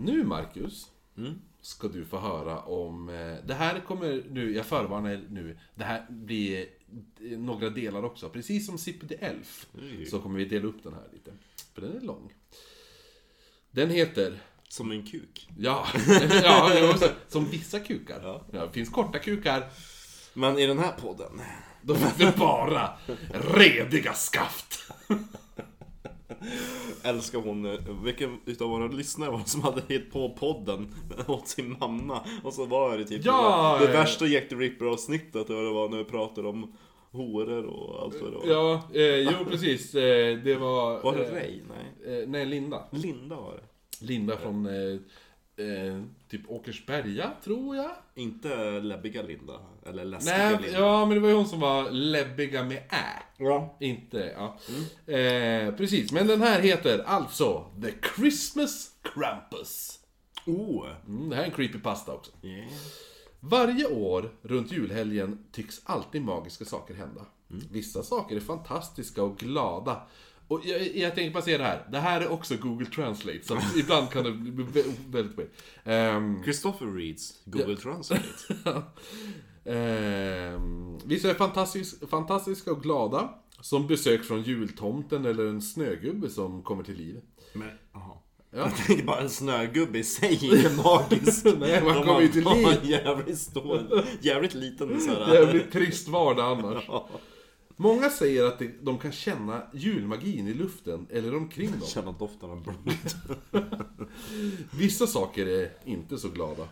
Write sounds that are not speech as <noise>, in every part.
Nu, Marcus, Mm. ska du få höra om... eh, Det här kommer nu, jag förvarnar nu, det här blir eh, några delar också. Precis som Zippy the Elf, Oj. så kommer vi dela upp den här lite. För den är lång. Den heter... Som en kuk. Ja, <laughs> ja som vissa kukar. Ja. Ja, det finns korta kukar, Men i den här podden. då finns det bara rediga skaft. <laughs> Älskar hon, eh, vilken utav våra lyssnare var det som hade hit på podden <laughs> åt sin mamma? Och så var det typ Ja, det, det eh. värsta Jack the Ripper avsnittet, och det var när vi pratade om horor och allt vad det var. Ja, eh, jo <laughs> precis. Eh, det var... Var det eh, Ray? Nej. Eh, nej, Linda. Linda var det. Linda från eh, typ Åkersberga, tror jag. Inte läbbiga Linda, eller läskiga Nej, Linda. ja men det var ju hon som var läbbiga med ä. Ja. Inte, ja. Eh, precis, men den här heter alltså The Christmas Krampus. Oh! Mm, det här är en creepypasta också. Yeah. Varje år runt julhelgen tycks alltid magiska saker hända. Mm. Vissa saker är fantastiska och glada. Och jag, jag tänker bara säga det här. Det här är också Google Translate, så ibland kan det bli vä- väldigt weird. Ehm, Christopher reads Google Translate. <laughs> Ehm, vissa är fantastisk, fantastiska och glada. Som besök från jultomten eller en snögubbe som kommer till liv. Men. Ja. Jag tänker bara en snögubbe i sig är inte magisk. <laughs> Nej, man kommer ju till liv. <laughs> Jävligt stor, jävligt liten så här. Jävligt trist vardag annars. Många säger att de- kan känna julmagin i luften eller omkring dem. Känna doften av blod. <laughs> Vissa saker är inte så glada.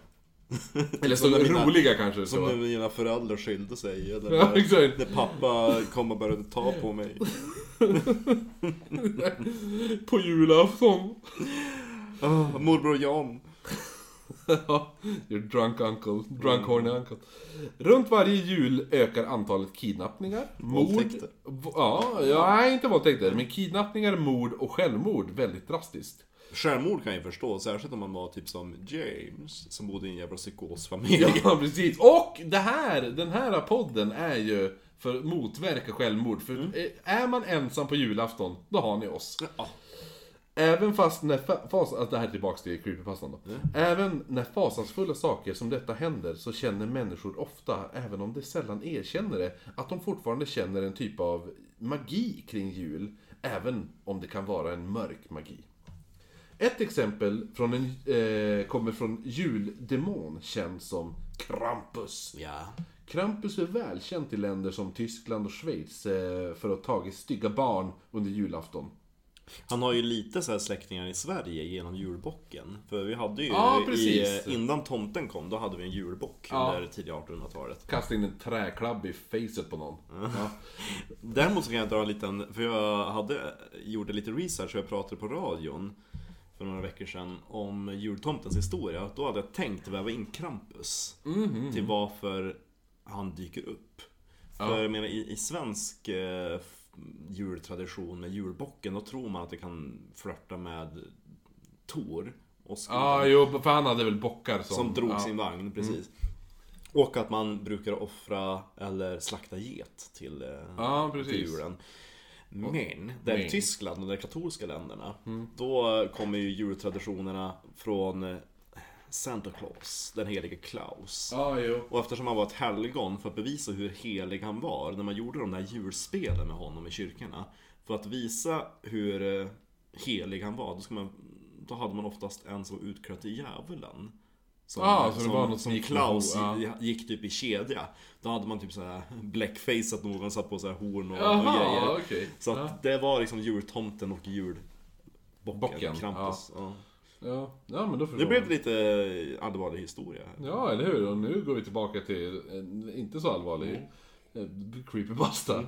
<laughs> Eller så mina- roliga kanske Som när mina föräldrar skilde sig. <laughs> Eller Ja, när, när pappa kom och började ta på mig. På julafton. Oh, morbror Jan. Your drunk uncle, drunk horny uncle. Runt varje jul ökar antalet kidnappningar, mord... Våldtäkter. Ja, ja, inte våldtäkter, men kidnappningar, mord och självmord väldigt drastiskt. Självmord kan jag förstå, särskilt om man var typ som James, som bodde i en jävla psykosfamilj. <laughs> Ja, precis. Och det här, den här podden är ju för att motverka självmord. För eh, är man ensam på julafton, då har ni oss. Ja. Även fast när fa- fas, alltså det här är tillbaks till creepypastan då. Även när fasansfulla saker som detta händer så känner människor ofta, även om de sällan erkänner det, att de fortfarande känner en typ av magi kring jul. Även om det kan vara en mörk magi. Ett exempel från en, eh, kommer från juldemon känd som Krampus. Ja. Krampus är välkänt i länder som Tyskland och Schweiz eh, för att ha tagit stygga barn under julafton. Han har ju lite så här släktingar i Sverige genom julbocken. För vi hade ju, Ja, i, precis. innan tomten kom, då hade vi en julbock Ja. under tidiga 1800-talet. Kasta in en träklabb i facet på någon. <laughs> Ja. Däremot så kan jag dra en liten, för jag hade, gjorde lite research och jag pratade på radion för några veckor sedan om jultomtens historia. Då hade jag tänkt väva in Krampus till varför han dyker upp. För jag menar i, i svensk eh, jultradition med julbocken, då tror man att det kan flörta med Tor. Ja, jo, för han hade väl bockar som... Som drog ja. sin vagn, precis. Och att man brukar offra eller slakta get till, Ja, till julen. Men, där i Men. Tyskland och de katolska länderna, då kommer ju jultraditionerna från Santa Claus, den helige Klaus. Ja, jo. Och eftersom han var ett helgon, för att bevisa hur helig han var, när man gjorde de där julspelen med honom i kyrkorna, för att visa hur eh, helig han var, då, ska man, då hade man oftast en som var utklädd till djävulen. Som, Ah, så det var något som gick Klaus med- gick, typ i kedja. Då hade man typ såhär blackface att någon satt på så här horn och, och Jaha, grejer. okej. Så att Ja. det var liksom jultomten och julbocken, Bocken, Krampus. Ja. Ja, ja men då förstår Det blev jag. lite allvarlig historia. Ja, eller hur? Och nu går vi tillbaka till en inte så allvarlig mm. creepypasta.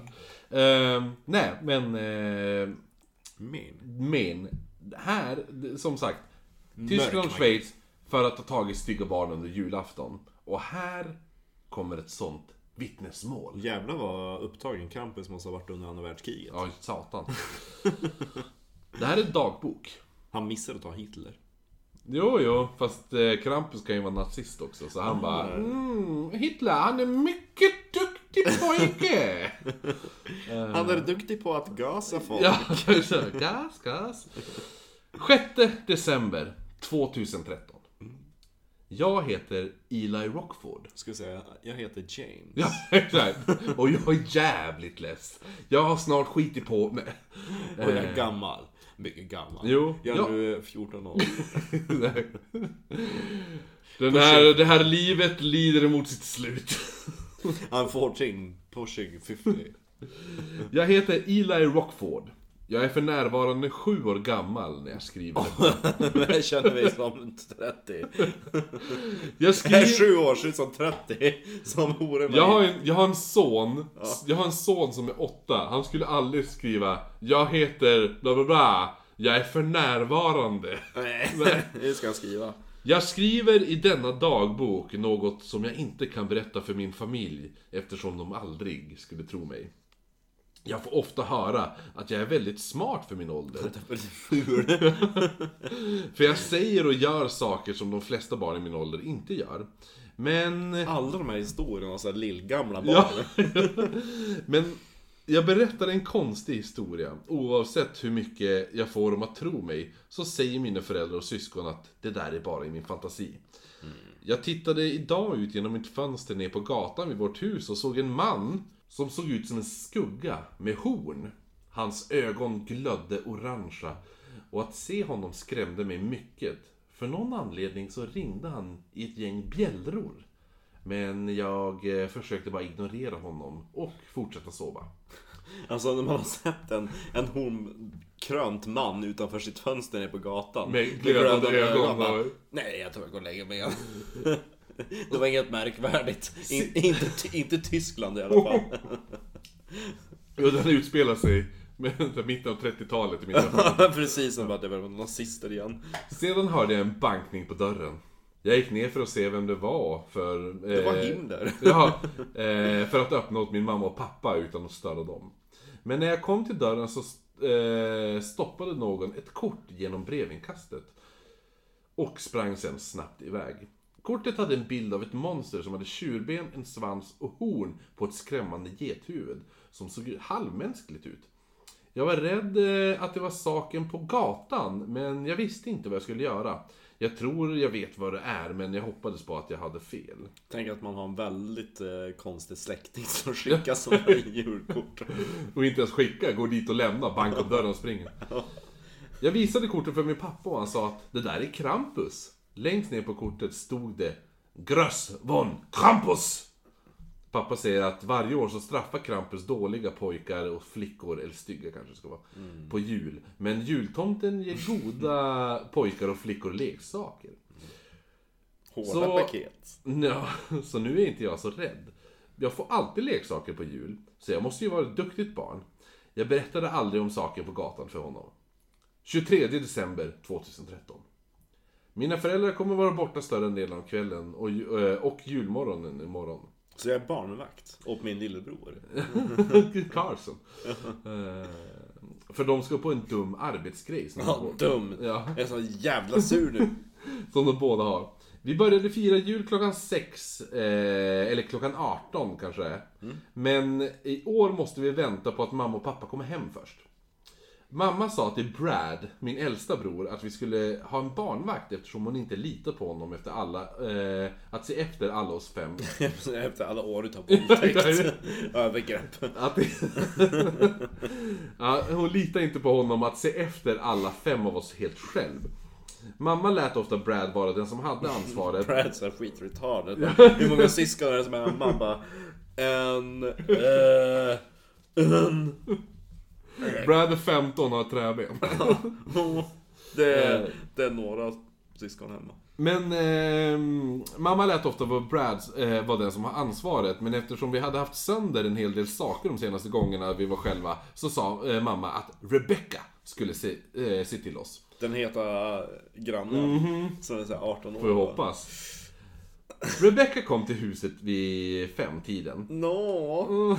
Ehm, nej, men... Eh, Men, men, här, som sagt. Tyskland och. Schweiz för att ha tagit stygga barn under julafton. Och här kommer ett sånt vittnesmål. jävlar vad upptagen Krampus måste ha varit under andra världskriget. Ja, satan. <laughs> Det här är dagbok. Han missade att ta Hitler. Jo, jo, fast eh, Krampus kan ju vara nazist också, så han bara mm, Hitler, han är mycket duktig pojke! <laughs> Han är duktig på att gasa folk. ja, <laughs> så, gas, gas. 6 december. 2013. Jag heter Eli Rockford. Ska jag säga, jag heter James. Ja, <laughs> exakt. Och jag är jävligt less. Jag har snart skitit på mig. Och jag är gammal. Mycket gammal. Jo, Jag ja. är nu 14 år. <laughs> Den här, det här livet lider mot sitt slut. I'm 14, pushing 50. Jag heter Eli Rockford. Jag är för närvarande sju år gammal när jag skriver <laughs> det. <laughs> Jag känner mig som 30. Jag Jag är skriver... 7 år, ser ut som 30. Som hore mig. Jag har, en, jag har en son, jag har en son som är åtta. Han skulle aldrig skriva Jag heter bla bla bla. Jag är för närvarande. Nej, <laughs> det ska jag skriva. Jag skriver i denna dagbok något som jag inte kan berätta för min familj eftersom de aldrig skulle tro mig. Jag får ofta höra att jag är väldigt smart för min ålder. <laughs> <laughs> För jag säger och gör saker som de flesta barn i min ålder inte gör. Men... Alla de här historierna, så här lillgamla barn. Ja. <laughs> Men jag berättar en konstig historia. Oavsett hur mycket jag får dem att tro mig, så säger mina föräldrar och syskon att det där är bara i min fantasi. Jag tittade idag ut genom mitt fönster ner på gatan vid vårt hus och såg en man som såg ut som en skugga med horn. Hans ögon glödde orangea och att se honom skrämde mig mycket. För någon anledning så ringde han i ett gäng bjällror. Men jag eh, försökte bara ignorera honom och fortsätta sova. Alltså när man har sett en, en hornkrönt man utanför sitt fönster nere på gatan. Med glödande ögon bara, och- Nej, jag tror jag går och lägger mig igen. <laughs> Det var inget märkvärdigt. In, inte, inte Tyskland i alla fall. <laughs> Och den utspelar sig med mitten av 30-talet i ögon. Precis som att det var nazister igen. Sedan hörde jag en bankning på dörren. Jag gick ner för att se vem det var för... Det var eh, hinder. <laughs> Ja, eh, för att öppna åt min mamma och pappa utan att störa dem. Men när jag kom till dörren så eh, stoppade någon ett kort genom brevinkastet. Och sprang sen snabbt iväg. Kortet hade en bild av ett monster som hade tjurben, en svans och horn på ett skrämmande gethuvud. Som såg halvmänskligt ut. Jag var rädd eh, att det var saken på gatan, men jag visste inte vad jag skulle göra. Jag tror jag vet vad det är, men jag hoppades på att jag hade fel. Tänk att man har en väldigt eh, konstig släkting som <laughs> skickar sådana julkort. Och inte ens skicka, går dit och lämna, bankar dörren och springer. Jag visade kortet för min pappa och han sa att det där är Krampus. Längst ner på kortet stod det Gröss von Krampus. Pappa säger att varje år så straffar Krampus dåliga pojkar och flickor, eller stygga kanske det ska vara, på jul. Men jultomten ger goda <laughs> pojkar och flickor leksaker. Hårda Så- paket. Ja, <laughs> så nu är inte jag så rädd. Jag får alltid leksaker på jul, så jag måste ju vara ett duktigt barn. Jag berättade aldrig om saken på gatan för honom. 23 december 2013. Mina föräldrar kommer vara borta större delen av kvällen och, eh, och julmorgonen imorgon. Så jag är barnvakt åt min lillebror. <laughs> Carson. Eh, för de ska på en dum arbetsgrej som, Ja, dum. Ja. Jag är så jävla sur nu. <laughs> som de båda har. Vi började fira jul klockan 6, eh, eller klockan 18 kanske är. Men i år måste vi vänta på att mamma och pappa kommer hem först. Mamma sa till Brad, min äldsta bror, att vi skulle ha en barnvakt eftersom hon inte litar på honom efter alla, eh, att se efter alla oss fem. <laughs> Efter alla år utav <laughs> våldtäkt. <laughs> Övergrepp. Att ja, hon litar inte på honom att se efter alla fem av oss helt själv. Mamma lät ofta Brad vara den som hade ansvaret. Brad's är skitretarded. Hur många syskon är det som är bara... En... Eh, en... Brad är 15 och har träben. <laughs> Det är, det är några syskon hemma. Men ehm, mamma lät ofta vara Brad eh, var den som har ansvaret. Men eftersom vi hade haft sönder en hel del saker de senaste gångerna vi var själva. Så sa eh, mamma att Rebecca skulle se, eh, se till oss. Den heta grannen. Som är så här 18 år. Får vi hoppas. Rebecca kom till huset vid femtiden. Nå. <laughs>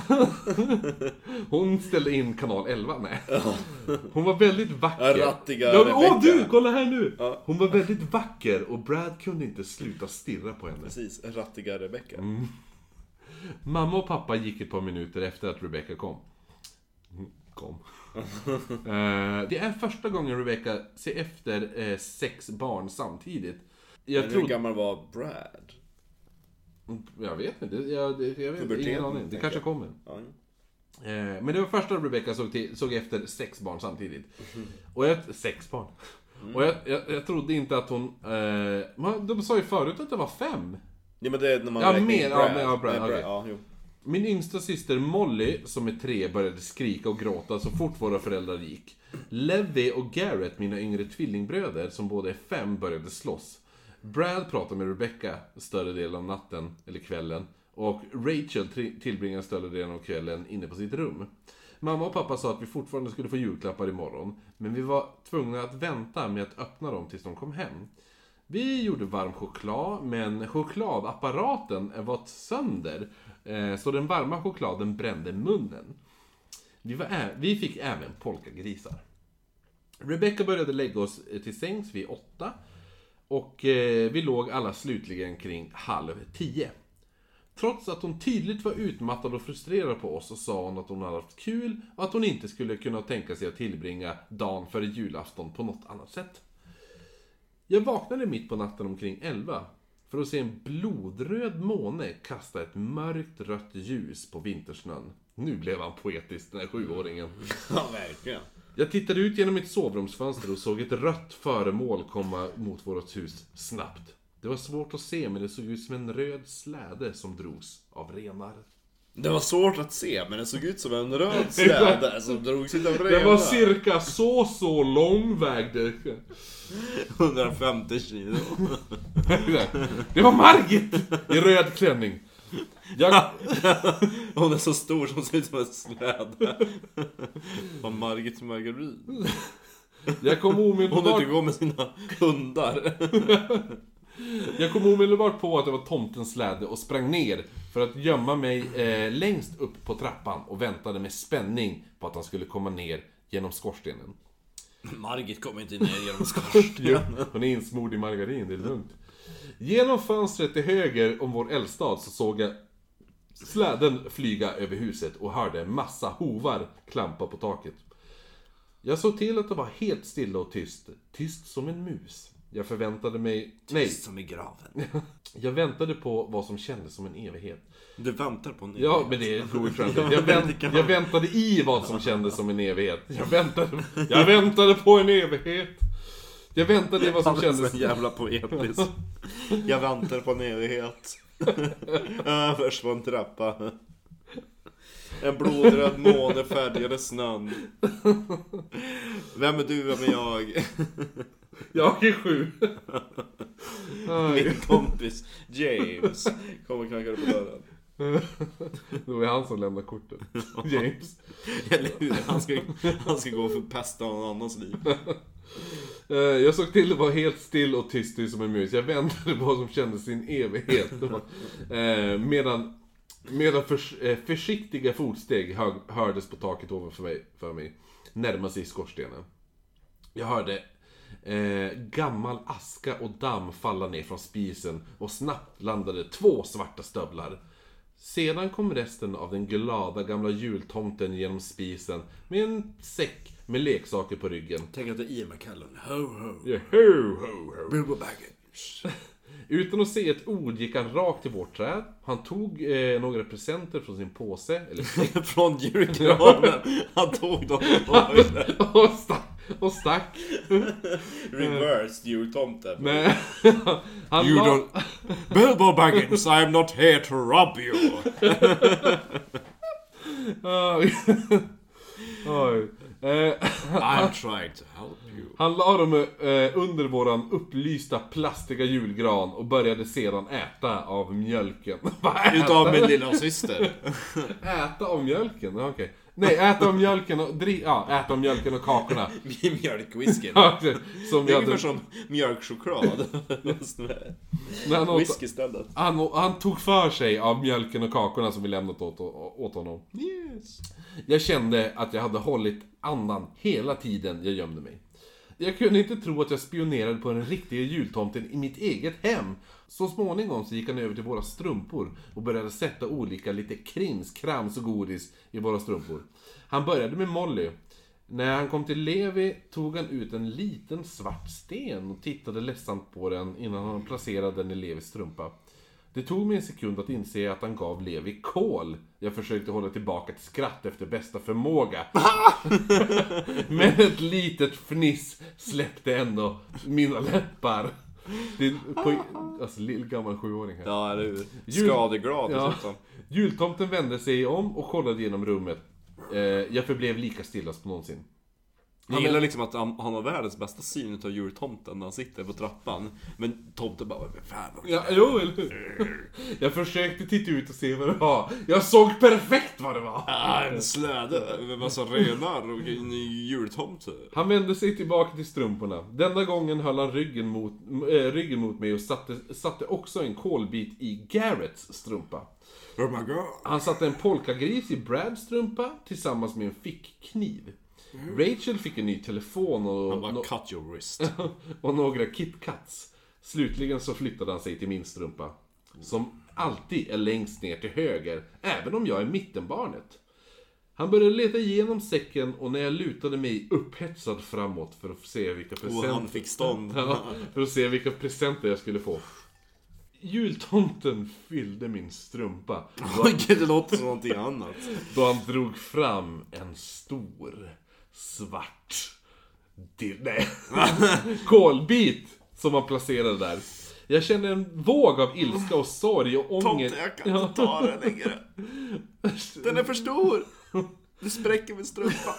Hon ställde in kanal 11, nej. Hon var väldigt vacker. Rattiga ja, men, Åh du, kolla här nu! Hon var väldigt vacker och Brad kunde inte sluta stirra på henne. Precis, rattiga Rebecca. Mamma och pappa gick ett par minuter efter att Rebecca kom. Mm, Kom. <laughs> Eh, det är första gången Rebecca ser efter eh, sex barn samtidigt. Jag Men hur trodde... gammal var Brad? Jag vet inte. Jag, det, jag vet ingen aning. Det kanske jag. kommer. Ja. Eh, men det var första Rebecca såg, till, såg efter sex barn samtidigt. <laughs> Och jag... Sex barn. Och jag, jag, jag trodde inte att hon... Eh, man- de sa ju förut att det var fem. ja men det är när man Ja, mer- in ja, Brad. men- ja, Brad, okej. ja. Min yngsta syster Molly, som är tre, började skrika och gråta så fort våra föräldrar gick. Levi och Garrett, mina yngre tvillingbröder, som båda är fem, började slåss. Brad pratar med Rebecca större delen av natten, eller kvällen. Och Rachel tillbringar större delen av kvällen inne på sitt rum. Mamma och pappa sa att vi fortfarande skulle få julklappar imorgon, men vi var tvungna att vänta med att öppna dem tills de kom hem. Vi gjorde varm choklad, men chokladapparaten var sönder. Eh, så den varma chokladen brände munnen. Vi, var vi fick även polkagrisar. Rebecca började lägga oss till sängs vid åtta. Och eh, vi låg alla slutligen kring halv tio. Trots att hon tydligt var utmattad och frustrerad på oss så sa hon att hon hade haft kul och att hon inte skulle kunna tänka sig att tillbringa dagen före julafton på något annat sätt. Jag vaknade mitt på natten omkring 11 för att se en blodröd måne kasta ett mörkt rött ljus på vintersnön. Nu blev han poetisk, den här sjuåringen. Ja, verkligen. Jag tittade ut genom mitt sovrumsfönster och såg ett rött föremål komma mot vårt hus snabbt. Det var svårt att se men det såg ut som en röd släde som drogs av renar. Det var svårt att se, men det såg ut som en röd <laughs> släde som drogs Det renar. var cirka så, så lång väg det. 150 kilo. <laughs> Det var Margit! I röd klänning. Jag, <laughs> Hon är så stor som ser ut som en släde. Var Margit Margarin. jag kom Hon omedelbart ute går med sina hundar. <laughs> Jag kom omedelbart på att det var tomtens släde och sprang ner för att gömma mig eh, längst upp på trappan och väntade med spänning på att han skulle komma ner genom skorstenen. Margit kommer inte ner genom <laughs> skorstenen. hon är insmord i margarin, det är lugnt. Genom fönstret till höger om vår eldstad så såg jag släden flyga över huset och hörde en massa hovar klampa på taket. Jag såg till att det var helt stilla och tyst. Tyst som en mus. Jag förväntade mig... Nej, Som i graven. <laughs> jag väntade på vad som kändes som en evighet. Du väntar på en Ja, men det går ju fram jag, vänt, jag väntade i vad som kändes som en evighet. Jag <laughs> väntade, jag väntade på en evighet. Jag väntade i vad som Han är kändes... så jävla poetisk. <laughs> Jag väntar på en evighet. <laughs> Överst på en trappa. En blodröd måne färgade snön. Vem är du, vem är jag? <laughs> Jag är sju. Min kompis James kommer och knackar på dörren. Det var han som lämnade kortet. <laughs> James. Eller hur? Han ska, han ska gå och förpesta någon annans liv. Eh, jag såg till att vara helt still och tyst tyst som en mus. Jag väntade på vad som kändes sin evighet. Eh, medan, medan förs, eh, försiktiga fotsteg hördes på taket ovanför mig, för mig. Närma sig skorstenen. Jag hörde eh, gammal aska och damm falla ner från spisen och snabbt landade två svarta stövlar. Sedan kom resten av den glada gamla jultomten genom spisen med en säck med leksaker på ryggen. Tänk att det är Ian McKellen. Ho, ho. Ja, ho, ho, ho. Bilbo Baggins. <laughs> Utan att säga ett ord gick han rakt till vårt träd. Han tog eh, några presenter från sin påse, eller <laughs> Från julgranen. Han tog dem och <laughs> stack. Och stack. <laughs> reversed jultomten. Nej, <laughs> han You don't... Bilbo Baggins, I am not here to rob you. <laughs> Oj. Eh, I'm trying to help you. Han la dem eh, under våran upplysta plastiga julgran och började sedan äta av mjölken. Utav min lilla syster. Äta av mjölken? Okej. Nej, äta av mjölken och dri- Ja, äta av mjölken och kakorna. <laughs> Mjölkwhiskyn. Ja, Som Det är ungefär hade... som mjölkchoklad. <laughs> Fast med När han, åt, Whisky istället. han, han tog för sig av mjölken och kakorna som vi lämnat åt, åt honom. Yes. Jag kände att jag hade hållit andan hela tiden jag gömde mig. Jag kunde inte tro att jag spionerade på den riktiga jultomten i mitt eget hem. Så småningom så gick han över till våra strumpor och började sätta olika lite krimskrams och godis i våra strumpor. Han började med Molly. När han kom till Levi tog han ut en liten svart sten och tittade ledsamt på den innan han placerade den i Levis strumpa. Det tog mig en sekund att inse att han gav Levi kol. Jag försökte hålla tillbaka ett skratt efter bästa förmåga. <laughs> Men ett litet fniss släppte ändå mina läppar. Det är på, alltså lillgammal sjuåring här. Ja, eller hur? Jul- Skadeglad Ja. dessutom. Jultomten vände sig om och kollade genom rummet. Eh, jag förblev lika stilla som någonsin. Jag gillar liksom att han, han har världens bästa syn utav jultomten när han sitter på trappan. Men tomten bara, "Vad fan vad Ja, jo, eller hur? <laughs> Jag försökte titta ut och se vad det var. Jag såg perfekt vad det var! Ah, en släde med massa renar och en jultomte. Han vände sig tillbaka till strumporna. Denna gången höll han ryggen mot, äh, ryggen mot mig och satte, satte också en kolbit i Garretts strumpa. Oh my god. Han satte en polkagris i Brads strumpa tillsammans med en fickkniv. Rachel fick en ny telefon och, Han bara, no- cut your wrist. <laughs> och några KitKats. Slutligen så flyttade han sig till min strumpa. Som alltid är längst ner till höger, även om jag är mittenbarnet. Han började leta igenom säcken och när jag lutade mig upphetsad framåt för att se vilka presenter... han fick stånd. <laughs> Ja, för att se vilka presenter jag skulle få. Jultomten fyllde min strumpa då, <laughs> Oj, det låter som någonting annat. då han drog fram en stor svart di- nej, <laughs> kolbit som han placerade där. Jag känner en våg av ilska och sorg och ånger. Tomte, jag kan inte ta den längre. <laughs> Den är för stor. Det spräcker min strumpa.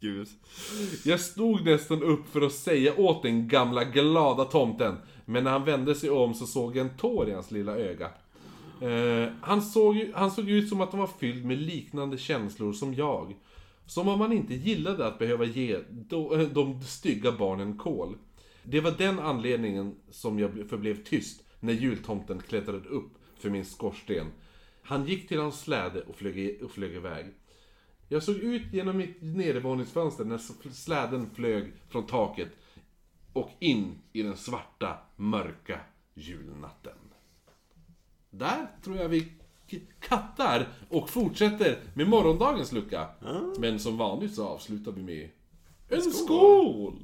Gud. Jag stod nästan upp för att säga åt den gamla glada tomten. Men när han vände sig om så såg jag en tår i hans lilla öga. Eh, han, såg, han såg ut som att han var fylld med liknande känslor som jag. Som om han inte gillade att behöva ge de, eh, de stygga barnen kol. Det var den anledningen som jag förblev tyst när jultomten klättrade upp för min skorsten. Han gick till hans släde och flög, och flög iväg. Jag såg ut genom mitt nedervåningsfönster när släden flög från taket och in i den svarta, mörka julnatten. Där tror jag vi kattar och fortsätter med morgondagens lucka. Men som vanligt så avslutar vi med en skål!